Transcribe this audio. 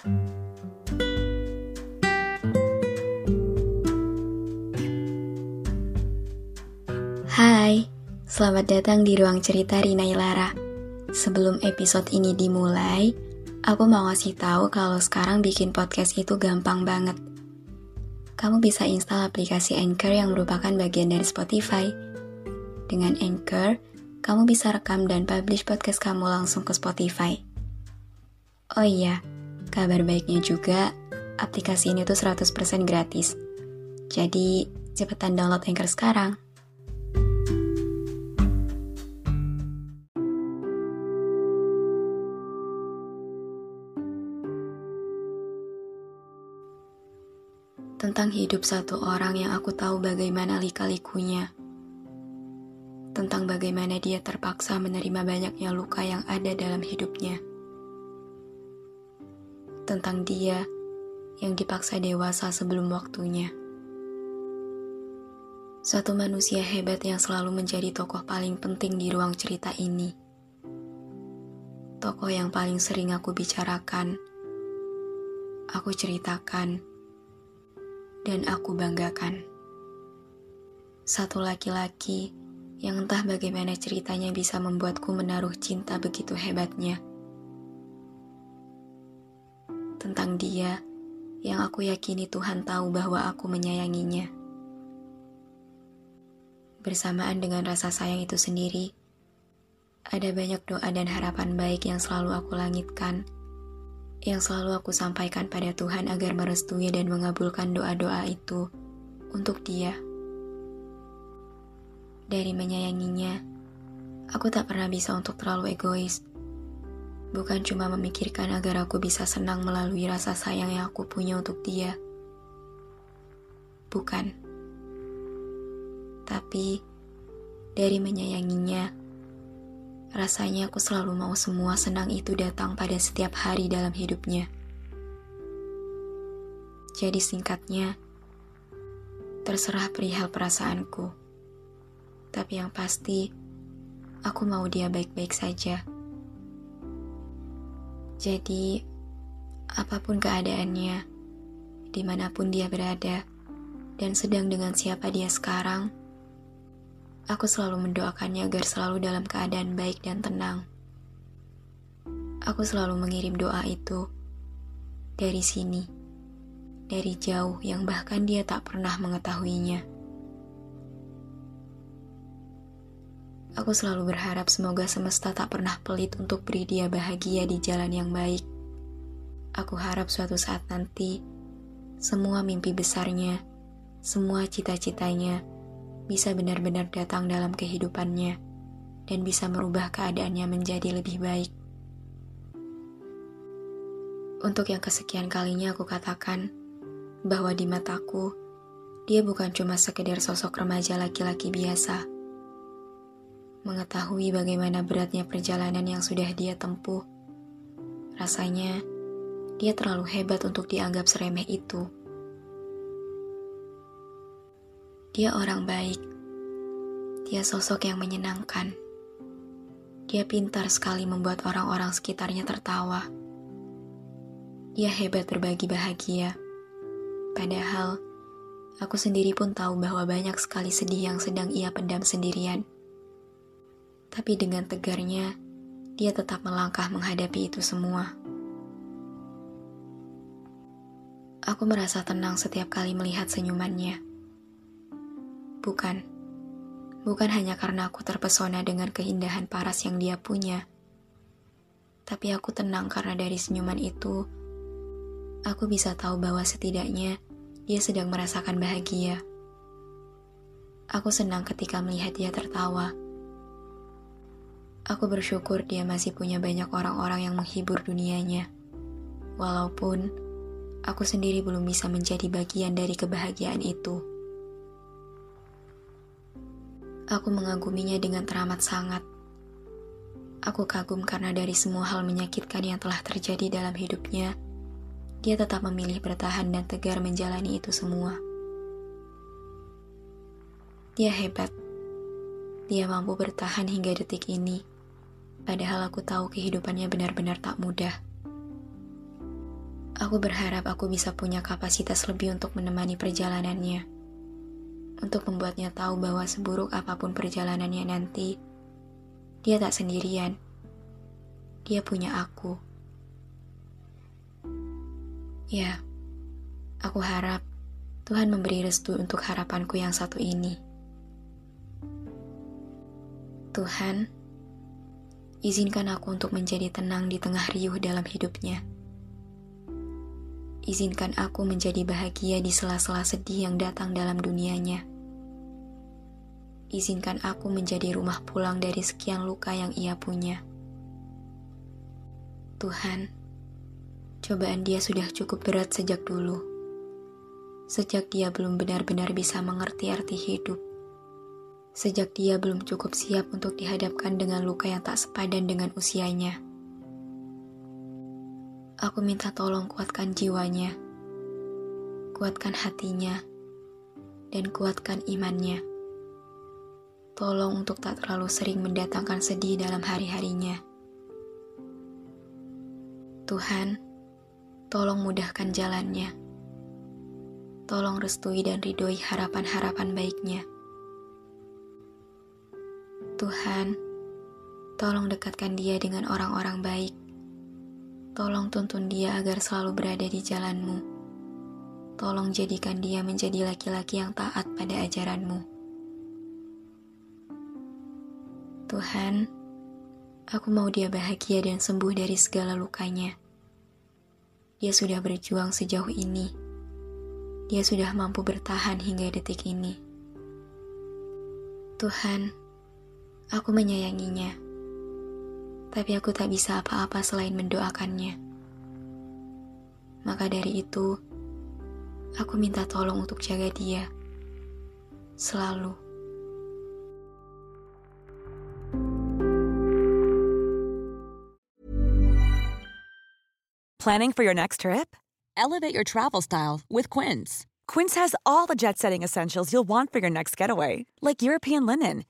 Hai, selamat datang di ruang cerita Rina Ilara. Sebelum episode ini dimulai, aku mau ngasih tahu kalau sekarang bikin podcast itu gampang banget. Kamu bisa install aplikasi Anchor yang merupakan bagian dari Spotify. Dengan Anchor, kamu bisa rekam dan publish podcast kamu langsung ke Spotify. Oh iya, kabar baiknya juga, aplikasi ini tuh 100% gratis. Jadi, cepetan download Anchor sekarang. tentang hidup satu orang yang aku tahu bagaimana lika-likunya. Tentang bagaimana dia terpaksa menerima banyaknya luka yang ada dalam hidupnya. Tentang dia yang dipaksa dewasa sebelum waktunya. Satu manusia hebat yang selalu menjadi tokoh paling penting di ruang cerita ini. Tokoh yang paling sering aku bicarakan, aku ceritakan, dan aku banggakan. Satu laki-laki yang entah bagaimana ceritanya bisa membuatku menaruh cinta begitu hebatnya. Tentang dia yang aku yakini Tuhan tahu bahwa aku menyayanginya. Bersamaan dengan rasa sayang itu sendiri, ada banyak doa dan harapan baik yang selalu aku langitkan yang selalu aku sampaikan pada Tuhan agar merestui dan mengabulkan doa-doa itu untuk Dia. Dari menyayanginya, aku tak pernah bisa untuk terlalu egois. Bukan cuma memikirkan agar aku bisa senang melalui rasa sayang yang aku punya untuk dia. Bukan. Tapi, dari menyayanginya, Rasanya aku selalu mau semua senang itu datang pada setiap hari dalam hidupnya. Jadi singkatnya, terserah perihal perasaanku. Tapi yang pasti, aku mau dia baik-baik saja. Jadi, apa pun keadaannya, di mana pun dia berada, dan sedang dengan siapa dia sekarang, Aku selalu mendoakannya agar selalu dalam keadaan baik dan tenang. Aku selalu mengirim doa itu dari sini, dari jauh yang bahkan dia tak pernah mengetahuinya. Aku selalu berharap semoga semesta tak pernah pelit untuk beri dia bahagia di jalan yang baik. Aku harap suatu saat nanti, semua mimpi besarnya, semua cita-citanya, bisa benar-benar datang dalam kehidupannya dan bisa merubah keadaannya menjadi lebih baik. Untuk yang kesekian kalinya aku katakan bahwa di mataku, dia bukan cuma sekedar sosok remaja laki-laki biasa. Mengetahui bagaimana beratnya perjalanan yang sudah dia tempuh, rasanya dia terlalu hebat untuk dianggap seremeh itu. Dia orang baik. Dia sosok yang menyenangkan. Dia pintar sekali membuat orang-orang sekitarnya tertawa. Dia hebat berbagi bahagia. Padahal, aku sendiri pun tahu bahwa banyak sekali sedih yang sedang ia pendam sendirian. Tapi dengan tegarnya, dia tetap melangkah menghadapi itu semua. Aku merasa tenang setiap kali melihat senyumannya. Bukan. Bukan hanya karena aku terpesona dengan keindahan paras yang dia punya. Tapi aku tenang karena dari senyuman itu, aku bisa tahu bahwa setidaknya dia sedang merasakan bahagia. Aku senang ketika melihat dia tertawa. Aku bersyukur dia masih punya banyak orang-orang yang menghibur dunianya. Walaupun aku sendiri belum bisa menjadi bagian dari kebahagiaan itu. Aku mengaguminya dengan teramat sangat. Aku kagum karena dari semua hal menyakitkan yang telah terjadi dalam hidupnya, dia tetap memilih bertahan dan tegar menjalani itu semua. Dia hebat. Dia mampu bertahan hingga detik ini Padahal aku tahu kehidupannya benar-benar tak mudah. Aku berharap aku bisa punya kapasitas lebih untuk menemani perjalanannya. Untuk membuatnya tahu bahwa seburuk apa pun perjalanannya nanti, dia tak sendirian. Dia punya aku. Ya, aku harap Tuhan memberi restu untuk harapanku yang satu ini. Tuhan, Izinkan aku untuk menjadi tenang di tengah riuh dalam hidupnya. Izinkan aku menjadi bahagia di sela-sela sedih yang datang dalam dunianya. Izinkan aku menjadi rumah pulang dari sekian luka yang ia punya. Tuhan, cobaan dia sudah cukup berat sejak dulu. Sejak dia belum benar-benar bisa mengerti arti hidup sejak dia belum cukup siap untuk dihadapkan dengan luka yang tak sepadan dengan usianya. Aku minta tolong kuatkan jiwanya, kuatkan hatinya, dan kuatkan imannya. Tolong untuk tak terlalu sering mendatangkan sedih dalam hari-harinya. Tuhan, tolong mudahkan jalannya. Tolong restui dan ridhoi harapan-harapan baiknya. Tuhan, tolong dekatkan dia dengan orang-orang baik. Tolong tuntun dia agar selalu berada di jalanmu. Tolong jadikan dia menjadi laki-laki yang taat pada ajaranmu. Tuhan, aku mau dia bahagia dan sembuh dari segala lukanya. Dia sudah berjuang sejauh ini. Dia sudah mampu bertahan hingga detik ini. Tuhan, Aku menyayanginya, tapi aku tak bisa apa-apa selain mendoakannya. Maka dari itu, aku minta tolong untuk jaga dia selalu. Planning for your next trip? Elevate your travel style with Quince. Quince has all the jet setting essentials you'll want for your next getaway, like European linen